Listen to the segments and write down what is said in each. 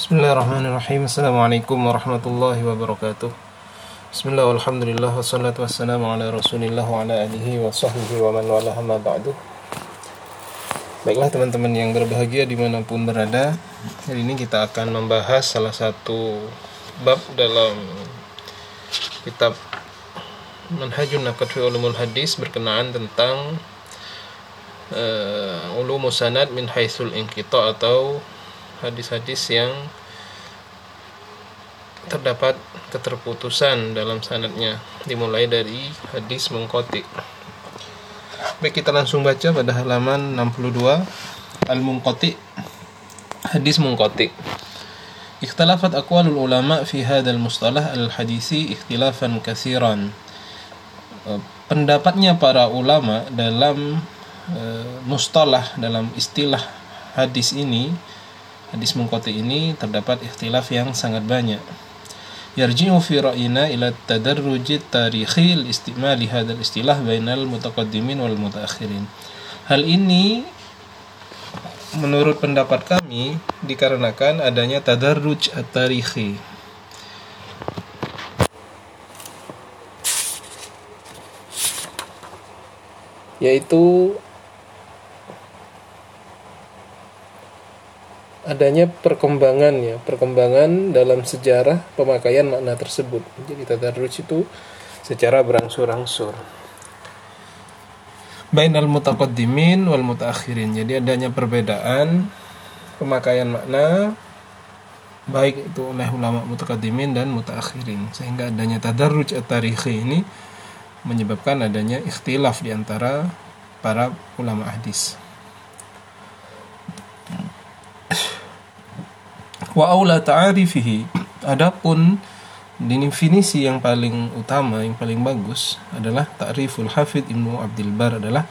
Bismillahirrahmanirrahim. Assalamualaikum warahmatullahi wabarakatuh. Bismillah walhamdulillah Wassalatu wassalamu ala rasulillah Wa ala alihi wa sahbihi wa man wala hamma ba'du. Baiklah teman-teman yang berbahagia di mana pun berada Hari ini kita akan membahas salah satu bab dalam kitab Manhajun Naqad fi Ulumul Hadis berkenaan tentang uh, Ulumus Sanad min Haitsul Inqita atau hadis-hadis yang terdapat keterputusan dalam sanadnya dimulai dari hadis mungkoti baik kita langsung baca pada halaman 62 al-mungkoti hadis mungkoti Ikhtilafat aqwalul ulama fi hadzal mustalah al-hadisi ikhtilafan katsiran. Pendapatnya para ulama dalam uh, mustalah dalam istilah hadis ini hadis mungkoti ini terdapat ikhtilaf yang sangat banyak. Yarji'u fi ra'ina ila tadarruj tarikhi istimali hadzal istilah bainal mutaqaddimin wal mutaakhirin. Hal ini menurut pendapat kami dikarenakan adanya tadarruj at-tarikhi. yaitu adanya perkembangan ya perkembangan dalam sejarah pemakaian makna tersebut. Jadi tadarruj itu secara berangsur-angsur. Bainal mutaqaddimin wal mutaakhirin. Jadi adanya perbedaan pemakaian makna baik itu oleh ulama mutaqaddimin dan mutaakhirin. Sehingga adanya tadarruj at-tarikhi ini menyebabkan adanya ikhtilaf di antara para ulama hadis wa aula ta'arifihi. Adapun definisi yang paling utama yang paling bagus adalah ta'riful hafid ibnu abdul bar adalah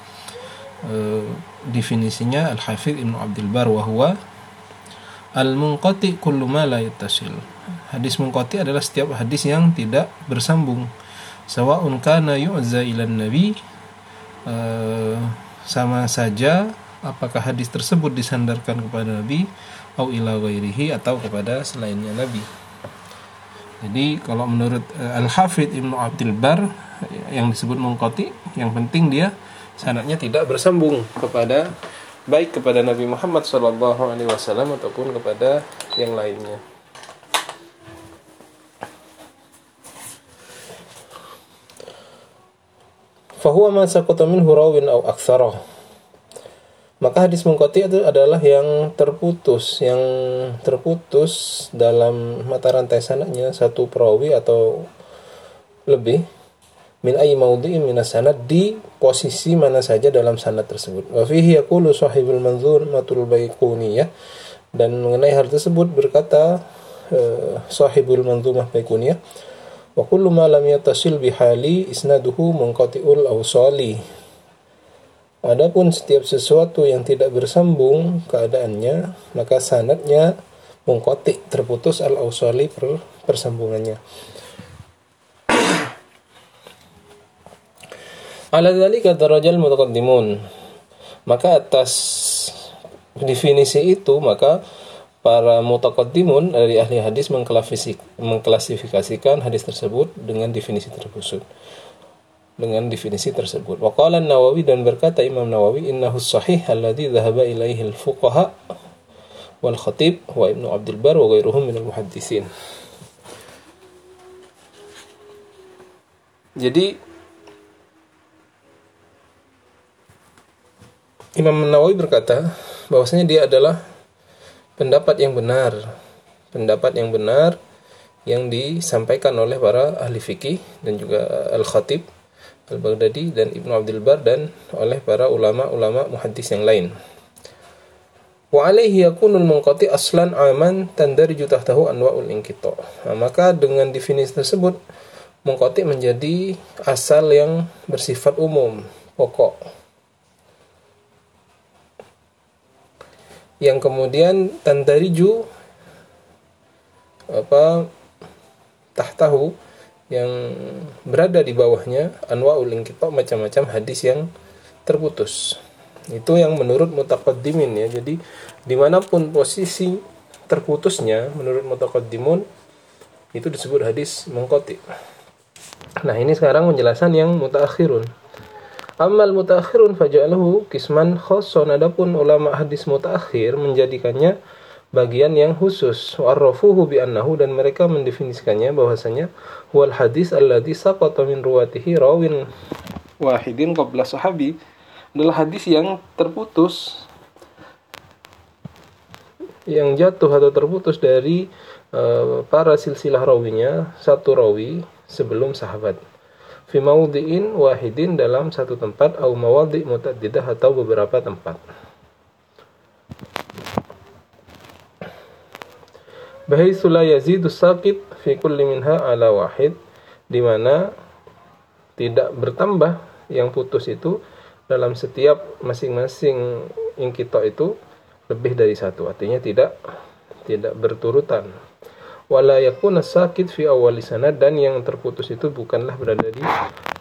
uh, definisinya al hafid ibnu abdul bar wa huwa al munqati kullu ma la yattasil. Hadis munqati adalah setiap hadis yang tidak bersambung. Sawa'un kana yu'za ila nabi uh, sama saja apakah hadis tersebut disandarkan kepada nabi au ila ghairihi atau kepada selainnya Nabi. Jadi kalau menurut uh, Al-Hafidh Ibnu Abdul Bar yang disebut mengkoti, yang penting dia sanadnya tidak bersambung kepada baik kepada Nabi Muhammad Shallallahu Alaihi Wasallam ataupun kepada yang lainnya. Fahuwa ma saqata minhu rawin aw aktsarah maka hadis mungkoti itu adalah yang terputus, yang terputus dalam mata rantai sanadnya satu perawi atau lebih min ayi maudhi'in min sanad di posisi mana saja dalam sanad tersebut. Wa fihi yaqulu sahibul manzur matul baiquniyah dan mengenai hal tersebut berkata uh, sahibul manzumah baiquniyah wa kullu ma lam yattasil bihali isnaduhu munqati'ul awsali Adapun setiap sesuatu yang tidak bersambung keadaannya, maka sanatnya mengkotik terputus al ausali per, persambungannya. Ala dzalika darajal mutaqaddimun. Maka atas definisi itu maka para mutaqaddimun dari ahli hadis mengklasifikasikan hadis tersebut dengan definisi tersebut dengan definisi tersebut. Waqala Nawawi dan berkata Imam Nawawi innahu sahih alladhi dhahaba ilaihi al-fuqaha wal khatib wa Ibnu Abdul Bar wa ghairuhum minal muhaddisin. Jadi Imam Nawawi berkata bahwasanya dia adalah pendapat yang benar, pendapat yang benar yang disampaikan oleh para ahli fikih dan juga al-khatib Al-Baghdadi dan Ibnu Abdul Bar dan oleh para ulama-ulama muhaddis yang lain. Wa alaihi yakunul munqati aslan aman tandariju tahtahu anwa'ul inqita. Nah, maka dengan definisi tersebut munqati menjadi asal yang bersifat umum, pokok. Yang kemudian tandariju apa tahtahu yang berada di bawahnya anwaul inqita macam-macam hadis yang terputus. Itu yang menurut mutaqaddimin ya. Jadi di mana pun posisi terputusnya menurut mutaqaddimun itu disebut hadis mengkoti. Nah, ini sekarang penjelasan yang mutaakhirun. Amal mutaakhirun faja'alahu kisman khosson adapun ulama hadis mutaakhir menjadikannya bagian yang khusus. Warrafuhu bi annahu dan mereka mendefinisikannya bahwasanya wal hadis alladhi saqata min ruwatihi rawin wahidin qabla sahabi adalah hadis yang terputus yang jatuh atau terputus dari uh, para silsilah rawinya satu rawi sebelum sahabat. Fi maudhi'in wahidin dalam satu tempat atau mawadhi' mutaddidah atau beberapa tempat Bahaitsu la yazidu sakit fi kulli minha ala wahid. Di mana tidak bertambah yang putus itu dalam setiap masing-masing ingkito itu lebih dari satu. Artinya tidak tidak berturutan. Wala yakuna sakit fi awal sanad dan yang terputus itu bukanlah berada di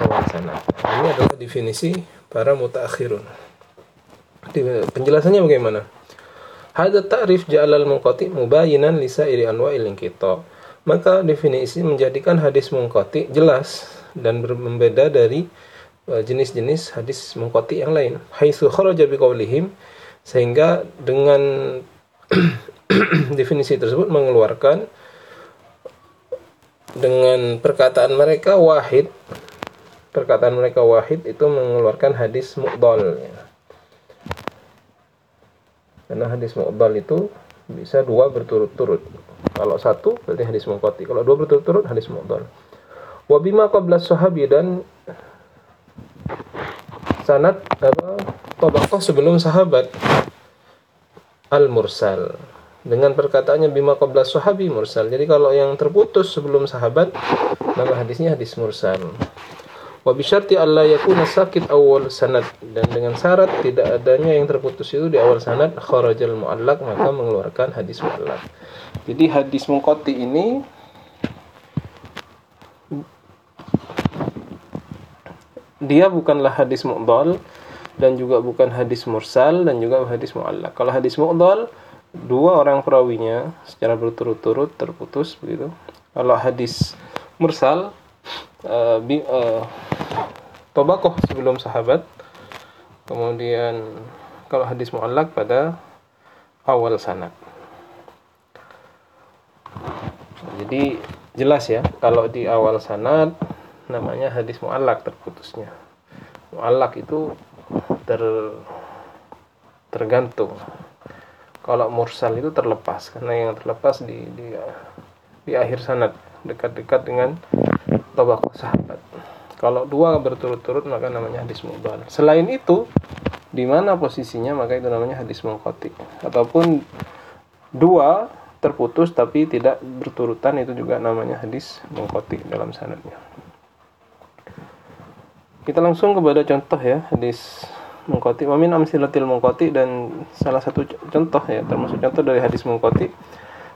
awal sanad. Ini adalah definisi para mutaakhirun. Penjelasannya bagaimana Hadza ta'rif ja'alal munqati mubayinan li sa'iri anwa'il inqita. Maka definisi menjadikan hadis munqati jelas dan berbeda dari e, jenis-jenis hadis munqati yang lain. Haitsu kharaja biqaulihim sehingga dengan definisi tersebut mengeluarkan dengan perkataan mereka wahid perkataan mereka wahid itu mengeluarkan hadis mu'dal. Karena hadis mu'dal itu bisa dua berturut-turut. Kalau satu berarti hadis muqati. Kalau dua berturut-turut hadis mu'dal. Wabima qabla sahabi dan sanad apa tabaqah sebelum sahabat al mursal dengan perkataannya bima qabla sahabi mursal. Jadi kalau yang terputus sebelum sahabat nama hadisnya hadis mursal wa bisyarti alla yakuna sakit awal sanad dan dengan syarat tidak adanya yang terputus itu di awal sanad kharajal muallaq maka mengeluarkan hadis muallaq. Jadi hadis mungkoti ini dia bukanlah hadis mu'dal dan juga bukan hadis mursal dan juga hadis muallaq. Kalau hadis mu'dal dua orang perawinya secara berturut-turut terputus begitu. Kalau hadis mursal uh, bi, uh, tobakoh sebelum sahabat. Kemudian kalau hadis mu'allak pada awal sanad. Jadi jelas ya kalau di awal sanad namanya hadis mu'allak terputusnya. Mu'allak itu ter tergantung. Kalau mursal itu terlepas karena yang terlepas di di di akhir sanad dekat-dekat dengan tabaqah sahabat. Kalau dua berturut-turut maka namanya hadis mu'dal. Selain itu, di mana posisinya maka itu namanya hadis munqati. Ataupun dua terputus tapi tidak berturutan itu juga namanya hadis munqati dalam sanadnya. Kita langsung kepada contoh ya hadis munqati. Wa min amsilatil munqati dan salah satu contoh ya termasuk contoh dari hadis munqati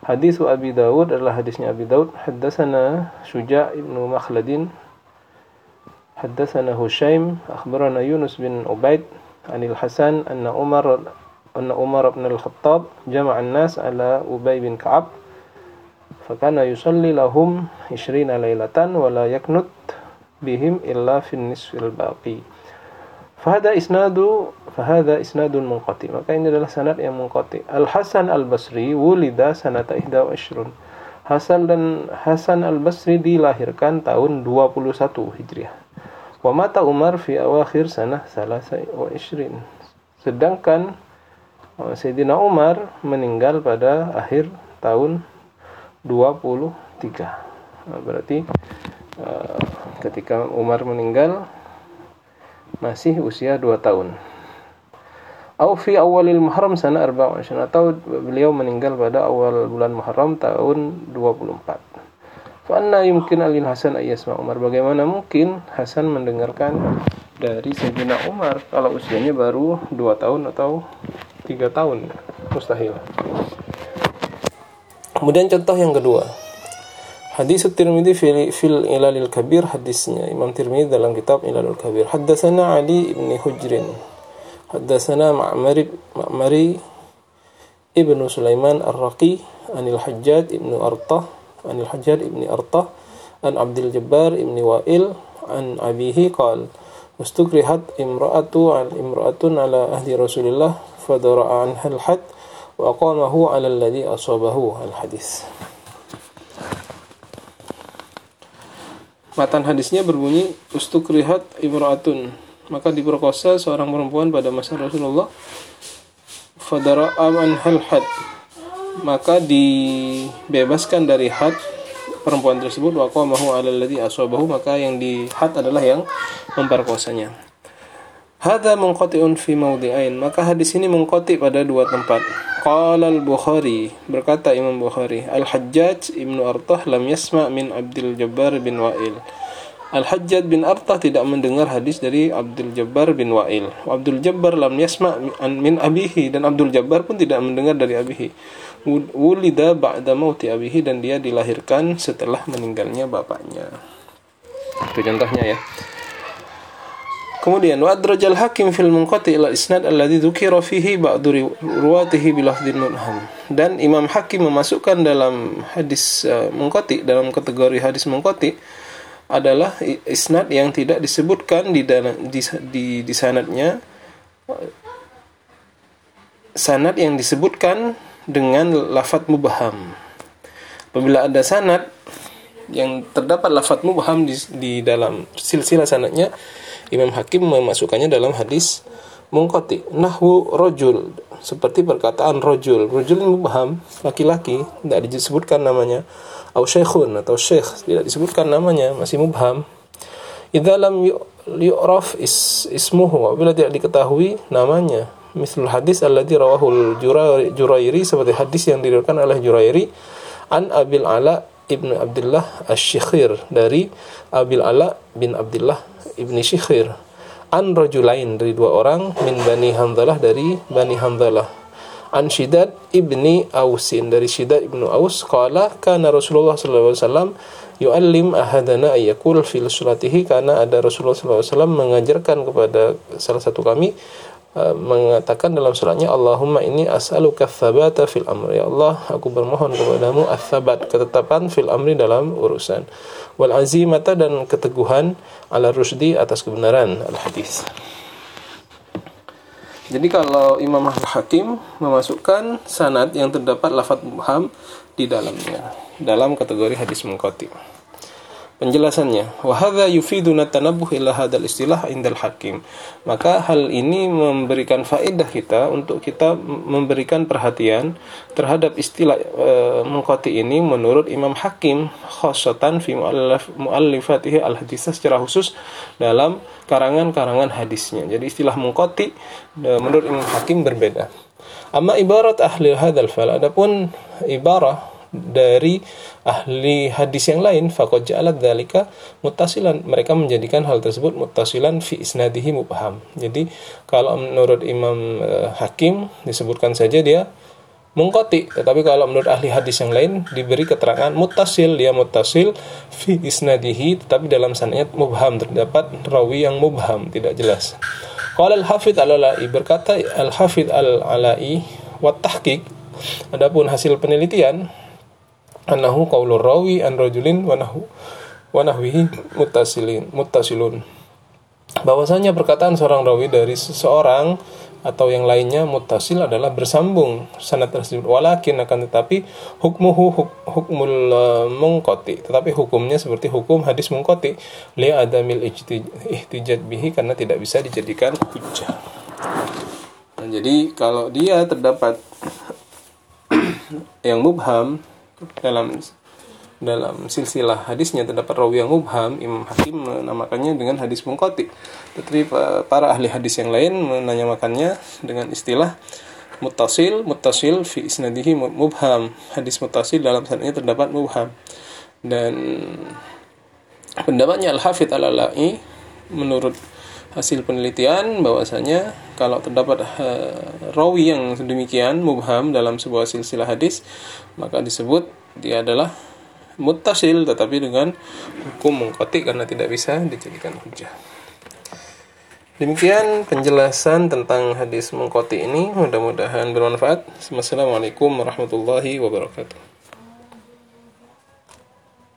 Hadis Abi Dawud adalah hadisnya Abi Dawud. Haddatsana Syuja' ibnu Makhladin. Haddatsana Hushaim, akhbarana Yunus bin Ubaid anil Hasan anna Umar anna Umar bin Al-Khattab jama'a an-nas ala Ubay bin Ka'ab. Fakana yusalli lahum 20 lailatan wa la yaknut bihim illa fi nisfil baqi. Fahada isnadu fahada isnadun munqati. Maka ini adalah sanad yang munqati. Al Hasan Al Basri wulida sanata ihda wa ishrun. Hasan dan Hasan Al Basri dilahirkan tahun 21 Hijriah. Wa mata Umar fi awakhir sanah salasa wa ishrin. Sedangkan uh, Sayyidina Umar meninggal pada akhir tahun 23. Nah, berarti uh, ketika Umar meninggal masih usia 2 tahun. Au fi awalil Muharram sana 24 atau beliau meninggal pada awal bulan Muharram tahun 24. Fa anna yumkin alil Hasan ayyasma Umar bagaimana mungkin Hasan mendengarkan dari Sayyidina Umar kalau usianya baru 2 tahun atau 3 tahun mustahil. Kemudian contoh yang kedua. Hadis Tirmidzi fil, fil Ilalil Kabir hadisnya Imam Tirmidzi dalam kitab Ilalul Kabir. Haddatsana Ali ibn Hujrin. Haddatsana Ma'mari Ma'mari ibnu Sulaiman Ar-Raqi anil Hajjaj ibnu Artah anil Hajjaj ibni Artah an Abdul Jabbar ibni Wa'il an abihi qal ustukrihat imra'atu al imra'atun ala ahli Rasulillah fadara'a anha al-had wa aqamahu ala alladhi asabahu al-hadis Matan hadisnya berbunyi ustukrihat imra'atun maka diperkosa seorang perempuan pada masa Rasulullah fadara'a hal had maka dibebaskan dari had perempuan tersebut wa qamahu alladhi asabahu maka yang di had adalah yang memperkosanya. Hadza munqati'un fi mawdi'ain. Maka hadis ini mengkoti pada dua tempat. Qala al-Bukhari berkata Imam Bukhari Al-Hajjaj Ibnu Artah lam yasma' min Abdul Jabbar bin Wa'il Al-Hajjaj bin Artah tidak mendengar hadis dari Abdul Jabbar bin Wa'il. Abdul Jabbar lam yasma' min abihi dan Abdul Jabbar pun tidak mendengar dari abihi. Wulida ba'da mauti abihi dan dia dilahirkan setelah meninggalnya bapaknya. Itu contohnya ya. Kemudian wa adrajal hakim fil munqati ila isnad alladhi dzukira fihi ba'du ruwatihi bi lafdhin munham. Dan Imam Hakim memasukkan dalam hadis uh, munqati dalam kategori hadis munqati adalah isnad yang tidak disebutkan di dalam di, di, di sanadnya. Sanad yang disebutkan dengan lafat mubaham. Apabila ada sanad yang terdapat lafat mubaham di, di dalam silsilah sanadnya, Imam Hakim memasukkannya dalam hadis mungkoti. Nahwu rojul seperti perkataan rojul. Rojul mubaham laki-laki tidak disebutkan namanya. Atau syekhun atau syekh tidak disebutkan namanya masih mubham. Idza lam yu'raf is, ismuhu apabila tidak diketahui namanya. Misalul hadis alladhi rawahul Jurairi seperti hadis yang diriwayatkan oleh Jurairi an Abil Ala ibnu Abdullah Asy-Syikhir dari Abil Ala bin Abdullah ibni Syikhir an rajulain dari dua orang min Bani Hamzalah dari Bani Hamzalah an Shidad ibni Ausin dari Shidad ibnu Aus qala kana Rasulullah sallallahu alaihi wasallam yu'allim ahadana ayyakul fil suratihi karena ada Rasulullah sallallahu alaihi wasallam mengajarkan kepada salah satu kami mengatakan dalam suratnya Allahumma ini as'aluka tsabata fil amri. Ya Allah aku bermohon kepadamu ats-tsabat ketetapan fil amri dalam urusan. Wal azimata dan keteguhan ala rusdi atas kebenaran al hadis. Jadi kalau Imam Hakim memasukkan sanad yang terdapat lafadz mubham di dalamnya dalam kategori hadis mengkoti. Penjelasannya, wahada yufiduna tanabuh ila hadal istilah indal hakim. Maka hal ini memberikan faedah kita untuk kita memberikan perhatian terhadap istilah e, mengkoti ini menurut Imam Hakim khosatan fi muallifatihi al hadisah secara khusus dalam karangan-karangan hadisnya. Jadi istilah mengkoti e, menurut Imam Hakim berbeda. Amma ibarat ahli hadal fal adapun ibarah dari ahli hadis yang lain faqad ja'alat dzalika muttasilan. Mereka menjadikan hal tersebut muttasilan fi isnadihi mubham. Jadi kalau menurut Imam uh, Hakim disebutkan saja dia mengkoti tetapi kalau menurut ahli hadis yang lain diberi keterangan muttasil. Dia muttasil fi isnadihi tetapi dalam sanadnya mubham. Terdapat rawi yang mubham tidak jelas. Qala al-Hafidz al-Alai berkata al-Hafidz al-Alai wa tahqiq. Adapun hasil penelitian annahu qaulur rawi an rajulin wa nahu wa nahwihi bahwasanya perkataan seorang rawi dari seseorang atau yang lainnya muttasil adalah bersambung sanad tersebut. Walakin akan tetapi hukmuhu huk, hukmul uh, mungkoti. Tetapi hukumnya seperti hukum hadis mungkoti. Li adamil ihtijaj bihi karena tidak bisa dijadikan hujjah nah, jadi kalau dia terdapat yang mubham dalam dalam silsilah hadisnya terdapat rawi yang mubham Imam Hakim menamakannya dengan hadis mungkoti. Tetapi para ahli hadis yang lain menamakannya dengan istilah mutasil mutasil fi isnadihi mubham. Hadis mutasil dalam sanadnya terdapat mubham. Dan pendapatnya Al-Hafidh Al-Alai menurut hasil penelitian bahwasanya kalau terdapat uh, rawi yang demikian mubham dalam sebuah silsilah hadis maka disebut dia adalah mutasil tetapi dengan hukum mengkoti karena tidak bisa dijadikan hujah. Demikian penjelasan tentang hadis mengkoti ini. Mudah-mudahan bermanfaat. Wassalamualaikum warahmatullahi wabarakatuh.